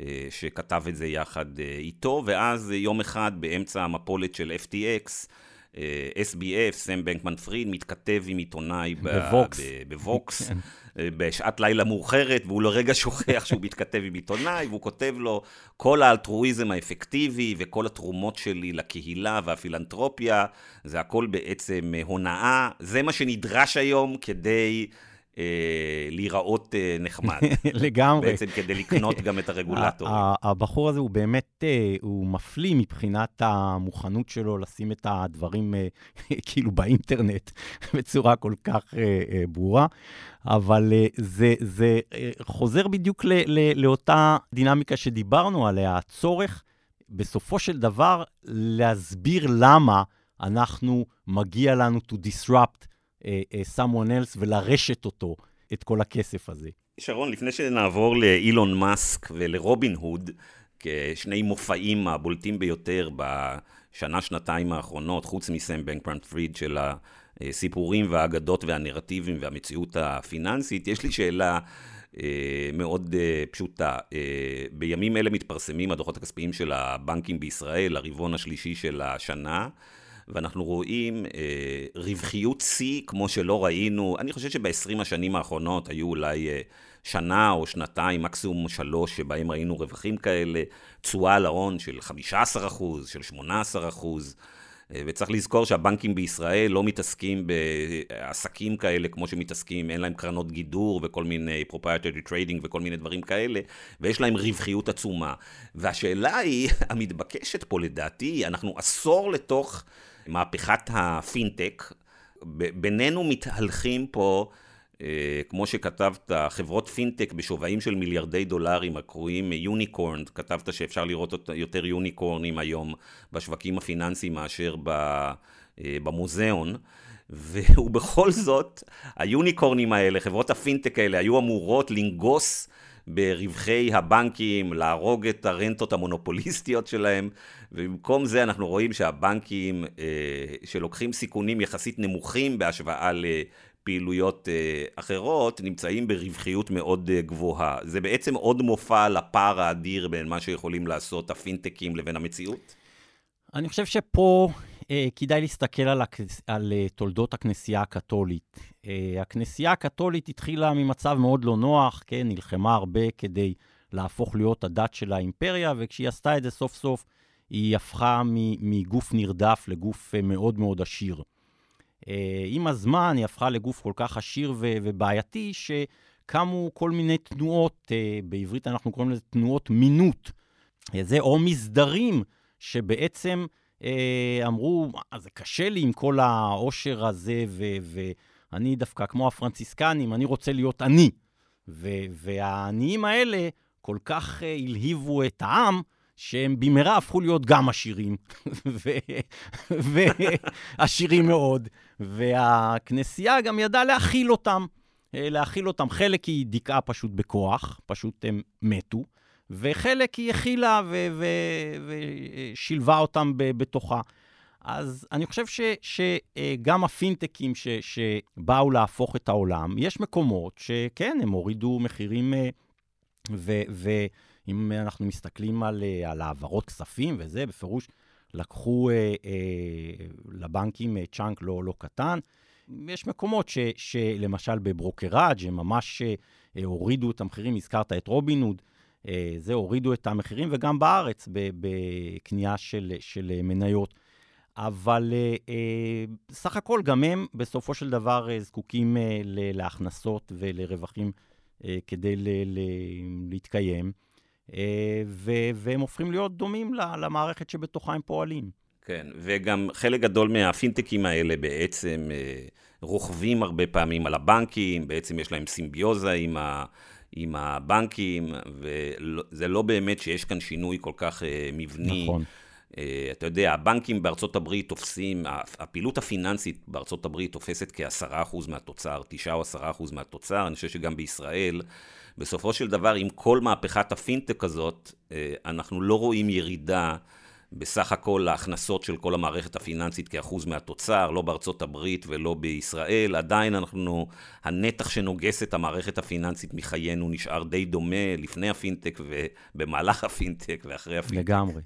אה, שכתב את זה יחד אה, איתו, ואז יום אחד באמצע המפולת של FTX, SBF, סם בנקמן פריד, מתכתב עם עיתונאי בווקס, בווקס כן. בשעת לילה מאוחרת, והוא לרגע שוכח שהוא מתכתב עם עיתונאי, והוא כותב לו, כל האלטרואיזם האפקטיבי וכל התרומות שלי לקהילה והפילנטרופיה, זה הכל בעצם הונאה. זה מה שנדרש היום כדי אה, להיראות אה, נחמד. לגמרי. בעצם כדי לקנות גם את הרגולטורים. הבחור הזה הוא באמת, אה, הוא מפליא מבחינת המוכנות שלו לשים את הדברים כאילו באינטרנט בצורה כל כך ברורה, אבל זה, זה חוזר בדיוק ל, ל, לאותה דינמיקה שדיברנו עליה, הצורך בסופו של דבר להסביר למה אנחנו, מגיע לנו to disrupt אה, אה, someone else ולרשת אותו את כל הכסף הזה. שרון, לפני שנעבור לאילון מאסק ולרובין הוד, כשני מופעים הבולטים ביותר בשנה-שנתיים האחרונות, חוץ מסם בנקרנט פריד של הסיפורים והאגדות והנרטיבים והמציאות הפיננסית, יש לי שאלה אה, מאוד פשוטה. בימים אלה מתפרסמים הדוחות הכספיים של הבנקים בישראל, הרבעון השלישי של השנה. ואנחנו רואים אה, רווחיות שיא כמו שלא ראינו, אני חושב שב-20 השנים האחרונות היו אולי אה, שנה או שנתיים, מקסימום שלוש, שבהם ראינו רווחים כאלה, תשואה על ההון של 15 אחוז, של 18 אחוז. אה, וצריך לזכור שהבנקים בישראל לא מתעסקים בעסקים כאלה כמו שמתעסקים, אין להם קרנות גידור וכל מיני proprietary trading וכל מיני דברים כאלה, ויש להם רווחיות עצומה. והשאלה היא, המתבקשת פה לדעתי, אנחנו עשור לתוך מהפכת הפינטק, בינינו מתהלכים פה אה, כמו שכתבת, חברות פינטק בשווים של מיליארדי דולרים הקרויים יוניקורן, כתבת שאפשר לראות יותר יוניקורנים היום בשווקים הפיננסיים מאשר במוזיאון. ובכל זאת, היוניקורנים האלה, חברות הפינטק האלה, היו אמורות לנגוס ברווחי הבנקים, להרוג את הרנטות המונופוליסטיות שלהם, ובמקום זה אנחנו רואים שהבנקים אה, שלוקחים סיכונים יחסית נמוכים בהשוואה לפעילויות אה, אחרות, נמצאים ברווחיות מאוד אה, גבוהה. זה בעצם עוד מופע לפער האדיר בין מה שיכולים לעשות הפינטקים לבין המציאות? אני חושב שפה אה, כדאי להסתכל על, הכנס, על תולדות הכנסייה הקתולית. אה, הכנסייה הקתולית התחילה ממצב מאוד לא נוח, כן, נלחמה הרבה כדי להפוך להיות הדת של האימפריה, וכשהיא עשתה את זה סוף סוף, היא הפכה מגוף נרדף לגוף אה, מאוד מאוד עשיר. אה, עם הזמן היא הפכה לגוף כל כך עשיר ו- ובעייתי, שקמו כל מיני תנועות, בעברית אנחנו קוראים לזה תנועות מינות. זה או מסדרים שבעצם אמרו, זה קשה לי עם כל העושר הזה, ואני דווקא, כמו הפרנציסקנים, אני רוצה להיות עני. והעניים האלה כל כך אה, הלהיבו את העם, שהם במהרה הפכו להיות גם עשירים, ועשירים מאוד, והכנסייה גם ידעה להכיל אותם, אה, להכיל אותם. חלק היא דיכאה פשוט בכוח, פשוט הם מתו, וחלק היא הכילה ושילבה אותם בתוכה. אז אני חושב ש, שגם הפינטקים ש, שבאו להפוך את העולם, יש מקומות שכן, הם הורידו מחירים, אה, ואם אנחנו מסתכלים על, אה, על העברות כספים וזה, בפירוש לקחו אה, אה, לבנקים אה, chunk לא, לא קטן. יש מקומות ש, שלמשל ב brokerage הם ממש אה, הורידו את המחירים, הזכרת את רובין הוד. אה, זה, הורידו את המחירים, וגם בארץ, בקנייה של, של מניות. אבל אה, סך הכל, גם הם בסופו של דבר אה, זקוקים להכנסות ולרווחים כדי להתקיים, והם הופכים להיות דומים למערכת שבתוכה הם פועלים. כן, וגם חלק גדול מהפינטקים האלה בעצם רוכבים הרבה פעמים על הבנקים, בעצם יש להם סימביוזה עם ה... עם הבנקים, וזה לא באמת שיש כאן שינוי כל כך מבני. נכון. Uh, אתה יודע, הבנקים בארצות הברית תופסים, הפעילות הפיננסית בארצות הברית תופסת כ-10% מהתוצר, 9 או 10% מהתוצר, אני חושב שגם בישראל. בסופו של דבר, עם כל מהפכת הפינטק הזאת, uh, אנחנו לא רואים ירידה בסך הכל ההכנסות של כל המערכת הפיננסית כאחוז מהתוצר, לא בארצות הברית ולא בישראל, עדיין אנחנו, הנתח שנוגס את המערכת הפיננסית מחיינו נשאר די דומה לפני הפינטק ובמהלך הפינטק ואחרי הפינטק. לגמרי.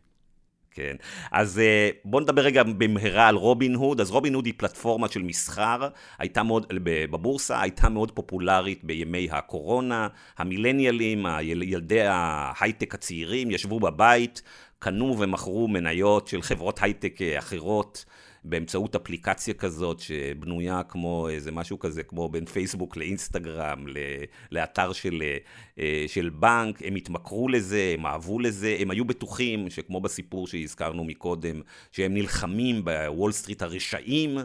כן. אז אה, בואו נדבר רגע במהרה על רובין הוד. אז רובין הוד היא פלטפורמה של מסחר, הייתה מאוד, בבורסה, הייתה מאוד פופולרית בימי הקורונה. המילניאלים, ילדי ההייטק הצעירים, ישבו בבית, קנו ומכרו מניות של חברות הייטק אה, אחרות באמצעות אפליקציה כזאת שבנויה כמו איזה משהו כזה, כמו בין פייסבוק לאינסטגרם, לאתר של, אה, של בנק, הם התמכרו לזה, הם אהבו לזה, הם היו בטוחים שכמו בסיפור שהזכרנו מקודם, שהם נלחמים בוול סטריט הרשעים.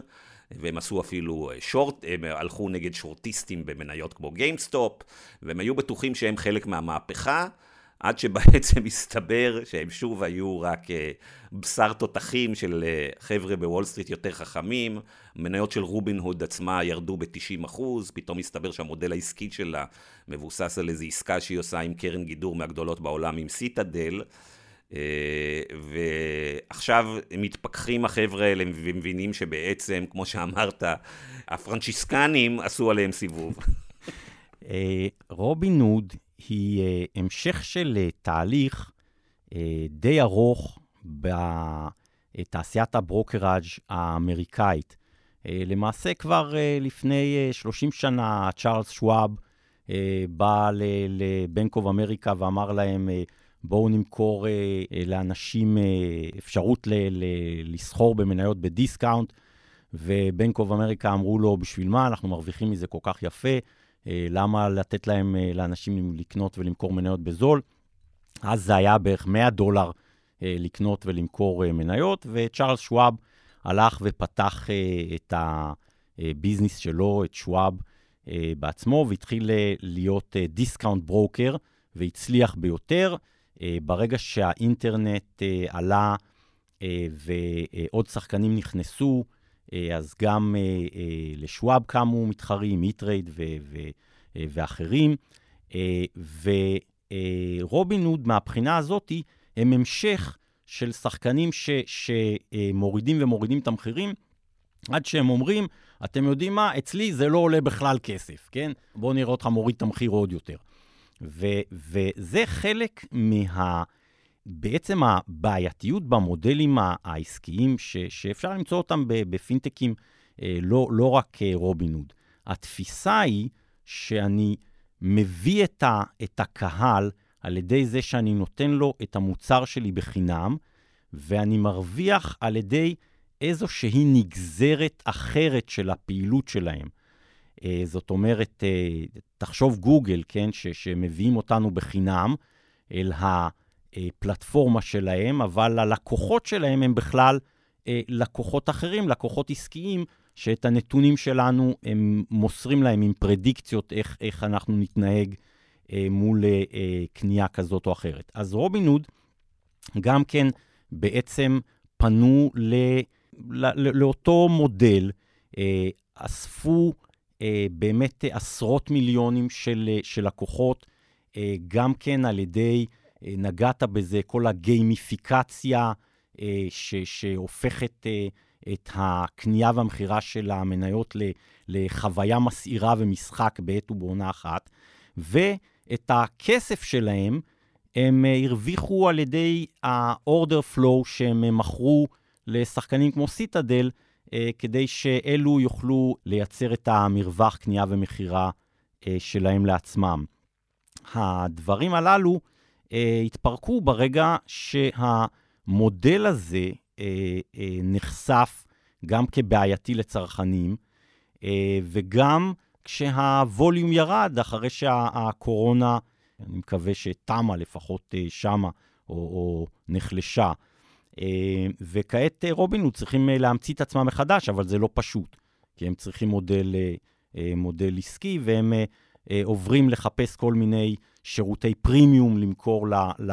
והם עשו אפילו short, הם הלכו נגד שורטיסטים במניות כמו גיימסטופ, והם היו בטוחים שהם חלק מהמהפכה, עד שבעצם הסתבר שהם שוב היו רק אה, בשר תותחים של אה, חבר'ה בוול סטריט יותר חכמים, מניות של רובין הוד עצמה ירדו ב-90 אחוז, פתאום הסתבר שהמודל העסקי שלה מבוסס על איזו עסקה שהיא עושה עם קרן גידור מהגדולות בעולם, עם סיטאדל. אה, ועכשיו מתפכחים החבר'ה האלה ומבינים שבעצם, כמו שאמרת, הפרנציסקנים עשו עליהם סיבוב. רובין הוד היא uh, המשך של uh, תהליך uh, די ארוך בתעשיית ה brokerage האמריקאית. Uh, למעשה כבר uh, לפני uh, 30 שנה צ'ארלס שוואב uh, בא לבנק אוף אמריקה ואמר להם, uh, בואו נמכור uh, uh, לאנשים uh, אפשרות לסחור במניות בדיסקאונט, ובנק אוף אמריקה אמרו לו, בשביל מה? אנחנו מרוויחים מזה כל כך יפה. אה, למה לתת להם, אה, לאנשים לקנות ולמכור מניות בזול? אז זה היה בערך 100 דולר אה, לקנות ולמכור מניות, וצ'ארלס שוואב הלך ופתח את ה business שלו, את שוואב בעצמו, והתחיל להיות discount broker, והצליח ביותר. ברגע שהאינטרנט עלה ועוד שחקנים נכנסו, אז גם לשוואב קמו מתחרים, Ameritrade ואחרים. ורובין הוד, מהבחינה הזאת, הם המשך של שחקנים ש, שמורידים ומורידים את המחירים, עד שהם אומרים, אתם יודעים מה, אצלי זה לא עולה בכלל כסף, כן? בואו נראה אותך מוריד את המחיר עוד יותר. ו, וזה חלק מה... בעצם הבעייתיות במודלים העסקיים, ש, שאפשר למצוא אותם בפינטקים, אה, לא, לא רק אה, רובין הוד. התפיסה היא שאני מביא את, ה, את הקהל על ידי זה שאני נותן לו את המוצר שלי בחינם, ואני מרוויח על ידי איזושהי נגזרת אחרת של הפעילות שלהם. אה, זאת אומרת, תחשוב גוגל, כן, ש, שמביאים אותנו בחינם אל הפלטפורמה שלהם, אבל הלקוחות שלהם הם בכלל אה, לקוחות אחרים, לקוחות עסקיים, שאת הנתונים שלנו הם מוסרים להם עם פרדיקציות איך, איך אנחנו נתנהג אה, מול אה, אה, קנייה כזאת או אחרת. אז רובין הוד גם כן בעצם פנו ל, ל, ל, לאותו מודל, אה, אספו אה, באמת עשרות מיליונים של, אה, של לקוחות, אה, גם כן על ידי, אה, נגעת בזה, כל הגיימיפיקציה אה, ש, שהופכת אה, את הקנייה והמכירה של המניות לחוויה מסעירה ומשחק בעת ובעונה אחת, ואת הכסף שלהם הם אה, הרוויחו על ידי ה-order flow שהם אה, מכרו לשחקנים כמו סיטדל, אה, כדי שאלו יוכלו לייצר את המרווח קנייה ומכירה שלהם לעצמם. הדברים הללו התפרקו ברגע שהמודל הזה אה, אה, נחשף גם כבעייתי לצרכנים, אה, וגם כשהווליום ירד, אחרי שהקורונה, אני מקווה שתמה לפחות אה, שמה, או, או נחלשה. אה, וכעת אה, רובינוד צריכים אה, להמציא את עצמם מחדש, אבל זה לא פשוט, כי הם צריכים מודל, אה, אה, מודל עסקי, והם אה, אה, עוברים לחפש כל מיני שירותי פרימיום למכור ל... ל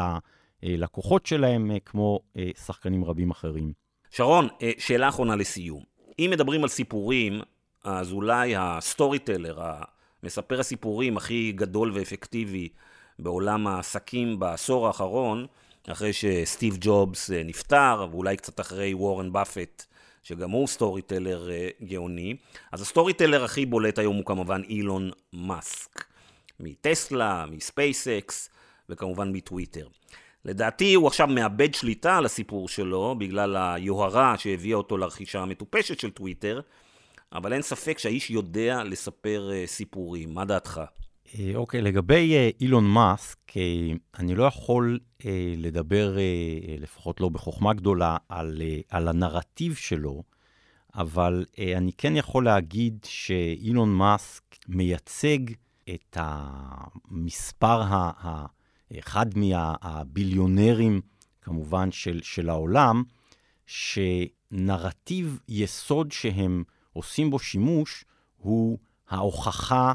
לקוחות שלהם, אה, כמו אה, שחקנים רבים אחרים. שרון, אה, שאלה אחרונה לסיום. אם מדברים על סיפורים, אז אולי ה storyteller, מספר הסיפורים הכי גדול ואפקטיבי בעולם העסקים בעשור האחרון, אחרי שסטיב ג'ובס נפטר, ואולי קצת אחרי וורן באפט, שגם הוא storyteller גאוני, אז ה storyteller הכי בולט היום הוא כמובן אילון מאסק. מטסלה, מספייסקס, וכמובן מטוויטר. לדעתי הוא עכשיו מאבד שליטה על הסיפור שלו, בגלל היוהרה שהביאה אותו לרכישה המטופשת של טוויטר, אבל אין ספק שהאיש יודע לספר אה, סיפורים. מה דעתך? אה, אוקיי, לגבי אה, אילון מאסק, אני לא יכול לדבר, לפחות לא בחוכמה גדולה, על, על הנרטיב שלו, אבל אני כן יכול להגיד שאילון מאסק מייצג את המספר ה... ה אחד מהביליונרים, כמובן, של, של העולם, שנרטיב יסוד שהם עושים בו שימוש הוא ההוכחה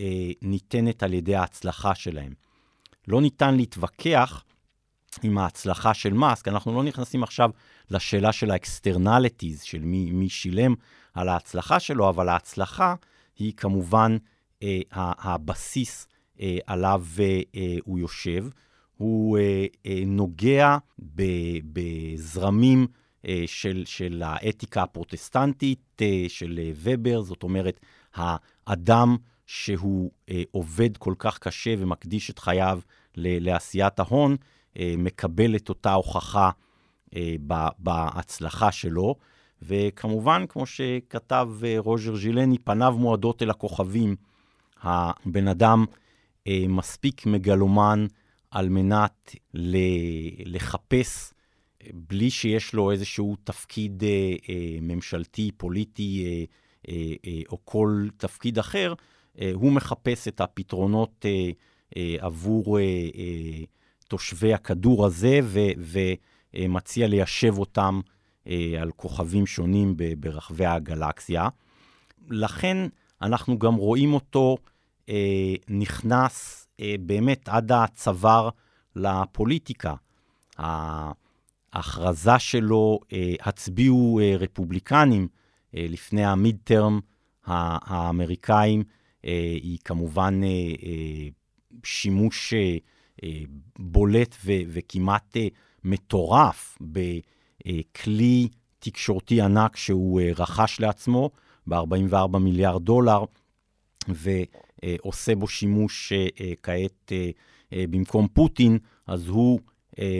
אה, ניתנת על ידי ההצלחה שלהם. לא ניתן להתווכח עם ההצלחה של מאסק, אנחנו לא נכנסים עכשיו לשאלה של ה externalities, של מי, מי שילם על ההצלחה שלו, אבל ההצלחה היא כמובן הבסיס אה, עליו אה, הוא יושב. הוא אה, נוגע בזרמים של, של האתיקה הפרוטסטנטית של ובר, זאת אומרת, האדם שהוא עובד כל כך קשה ומקדיש את חייו לעשיית ההון, מקבל את אותה הוכחה בהצלחה שלו. וכמובן, כמו שכתב רוג'ר ז'ילני, פניו מועדות אל הכוכבים. הבן אדם אה, מספיק מגלומן על מנת ל- לחפש, בלי שיש לו איזשהו תפקיד אה, אה, ממשלתי, פוליטי אה, אה, אה, או כל תפקיד אחר, אה, הוא מחפש את הפתרונות אה, אה, עבור אה, אה, תושבי הכדור הזה ו- ומציע ליישב אותם אה, על כוכבים שונים ברחבי הגלקסיה. לכן, אנחנו גם רואים אותו אה, נכנס אה, באמת עד הצוואר לפוליטיקה. ההכרזה שלו, אה, הצביעו אה, רפובליקנים אה, לפני המיד טרם האמריקאים, אה, היא כמובן אה, אה, שימוש אה, אה, בולט ו, וכמעט אה, מטורף בכלי תקשורתי ענק שהוא אה, רכש לעצמו ב-44 מיליארד דולר, ועושה בו שימוש כעת במקום פוטין, אז הוא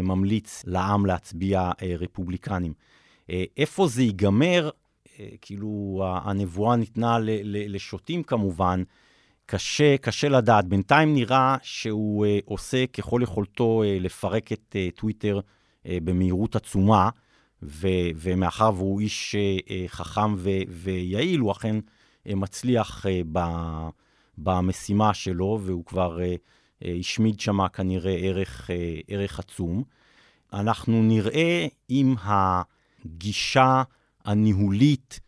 ממליץ לעם להצביע רפובליקנים. איפה זה ייגמר? כאילו, הנבואה ניתנה לשוטים כמובן, קשה, קשה לדעת. בינתיים נראה שהוא עושה ככל יכולתו לפרק את טוויטר במהירות עצומה. ו, ומאחר והוא איש uh, חכם ו, ויעיל, הוא אכן uh, מצליח ב, במשימה שלו, והוא כבר השמיד שם כנראה ערך, ערך עצום. אנחנו נראה אם הגישה הניהולית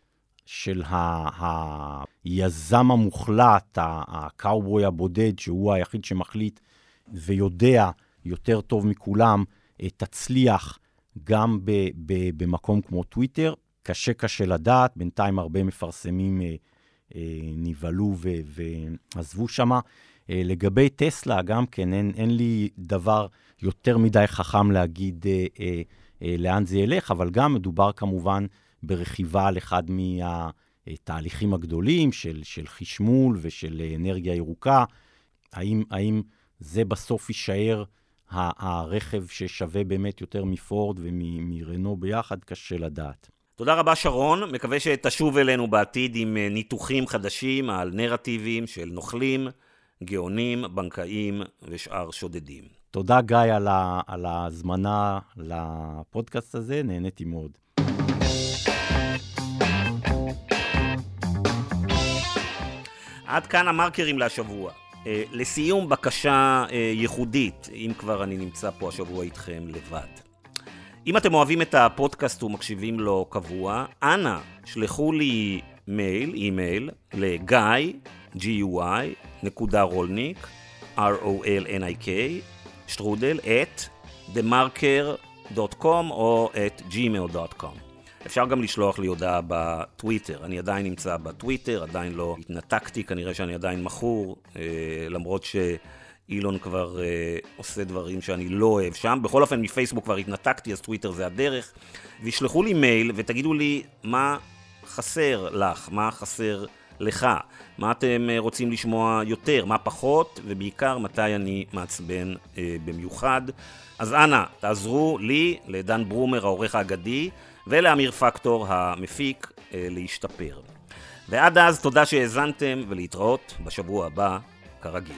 של ה, היזם המוחלט, הקאובוי הבודד, שהוא היחיד שמחליט ויודע יותר טוב מכולם, תצליח גם ב, ב, במקום כמו טוויטר. קשה קשה לדעת, בינתיים הרבה מפרסמים אה, אה, נבהלו ועזבו שמה. אה, לגבי טסלה, גם כן, אין, אין לי דבר יותר מדי חכם להגיד אה, אה, אה, לאן זה ילך, אבל גם מדובר כמובן ברכיבה על אחד מהתהליכים הגדולים של, של חשמול ושל אנרגיה ירוקה. האם, האם זה בסוף יישאר הרכב ששווה באמת יותר מפורד ומרנו ביחד, קשה לדעת. תודה רבה שרון, מקווה שתשוב אלינו בעתיד עם אה, ניתוחים חדשים על נרטיבים של נוכלים, גאונים, בנקאים ושאר שודדים. תודה גיא על, ה- על ההזמנה לפודקאסט הזה, נהניתי מאוד. עד כאן המרקרים להשבוע. אה, לסיום, בקשה אה, ייחודית, אם כבר אני נמצא פה השבוע איתכם לבד. אם אתם אוהבים את הפודקאסט ומקשיבים לו קבוע, אנא, שלחו לי מייל, אימייל, לגיא, G-U-Y, נקודה רולניק, R-O-L-N-I-K, שטרודל, at TheMarker.com או at gmail.com. אפשר גם לשלוח לי הודעה בטוויטר. אני עדיין נמצא בטוויטר, עדיין לא התנתקתי, כנראה שאני עדיין מכור, אה, למרות שאילון כבר אה, עושה דברים שאני לא אוהב שם. בכל אופן, מפייסבוק כבר התנתקתי, אז טוויטר זה הדרך. וישלחו לי מייל ותגידו לי מה חסר לך, מה חסר לך, מה אתם אה, רוצים לשמוע יותר, מה פחות, ובעיקר מתי אני מעצבן אה, במיוחד. אז אנא, תעזרו לי, לדן ברומר, העורך האגדי. ולאמיר פקטור המפיק אה, להשתפר. ועד אז תודה שהאזנתם ולהתראות בשבוע הבא, כרגיל.